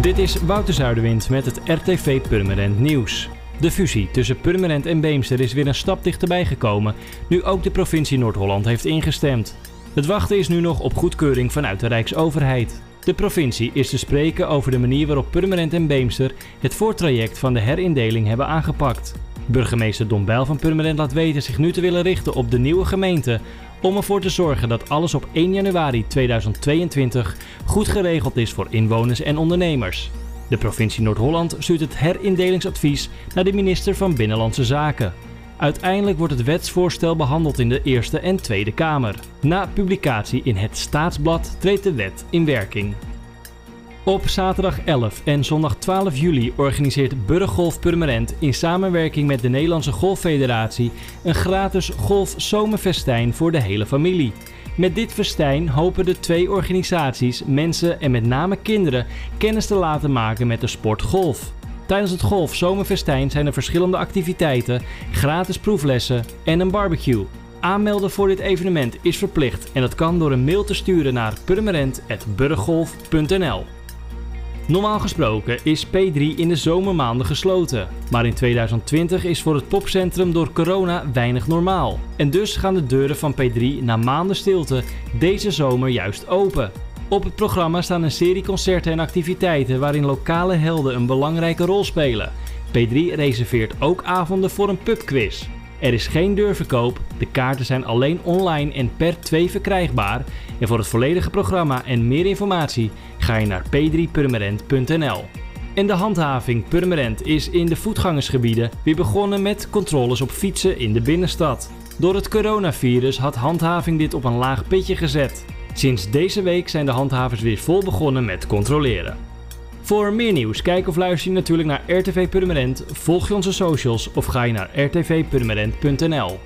Dit is Wouter Zuiderwind met het RTV Purmerend Nieuws. De fusie tussen Purmerend en Beemster is weer een stap dichterbij gekomen, nu ook de provincie Noord-Holland heeft ingestemd. Het wachten is nu nog op goedkeuring vanuit de Rijksoverheid. De provincie is te spreken over de manier waarop Purmerend en Beemster het voortraject van de herindeling hebben aangepakt. Burgemeester Don Bijl van Purmerend laat weten zich nu te willen richten op de nieuwe gemeente om ervoor te zorgen dat alles op 1 januari 2022 goed geregeld is voor inwoners en ondernemers. De provincie Noord-Holland stuurt het herindelingsadvies naar de minister van Binnenlandse Zaken. Uiteindelijk wordt het wetsvoorstel behandeld in de Eerste en Tweede Kamer. Na publicatie in het Staatsblad treedt de wet in werking. Op zaterdag 11 en zondag 12 juli organiseert Burggolf Purmerend in samenwerking met de Nederlandse Golffederatie een gratis golf-zomerfestijn voor de hele familie. Met dit festijn hopen de twee organisaties mensen en met name kinderen kennis te laten maken met de sport golf. Tijdens het Golf Zomerfestijn zijn er verschillende activiteiten, gratis proeflessen en een barbecue. Aanmelden voor dit evenement is verplicht en dat kan door een mail te sturen naar purmerend.burggolf.nl. Normaal gesproken is P3 in de zomermaanden gesloten. Maar in 2020 is voor het popcentrum door corona weinig normaal. En dus gaan de deuren van P3 na maanden stilte deze zomer juist open. Op het programma staan een serie concerten en activiteiten waarin lokale helden een belangrijke rol spelen. P3 reserveert ook avonden voor een pubquiz. Er is geen deurverkoop, de kaarten zijn alleen online en per 2 verkrijgbaar. En voor het volledige programma en meer informatie ga je naar p3purmerend.nl. En de handhaving Purmerend is in de voetgangersgebieden weer begonnen met controles op fietsen in de binnenstad. Door het coronavirus had handhaving dit op een laag pitje gezet. Sinds deze week zijn de handhavers weer vol begonnen met controleren. Voor meer nieuws, kijk of luister je natuurlijk naar RTV Purmerend, volg je onze socials of ga je naar rtvpurmerend.nl.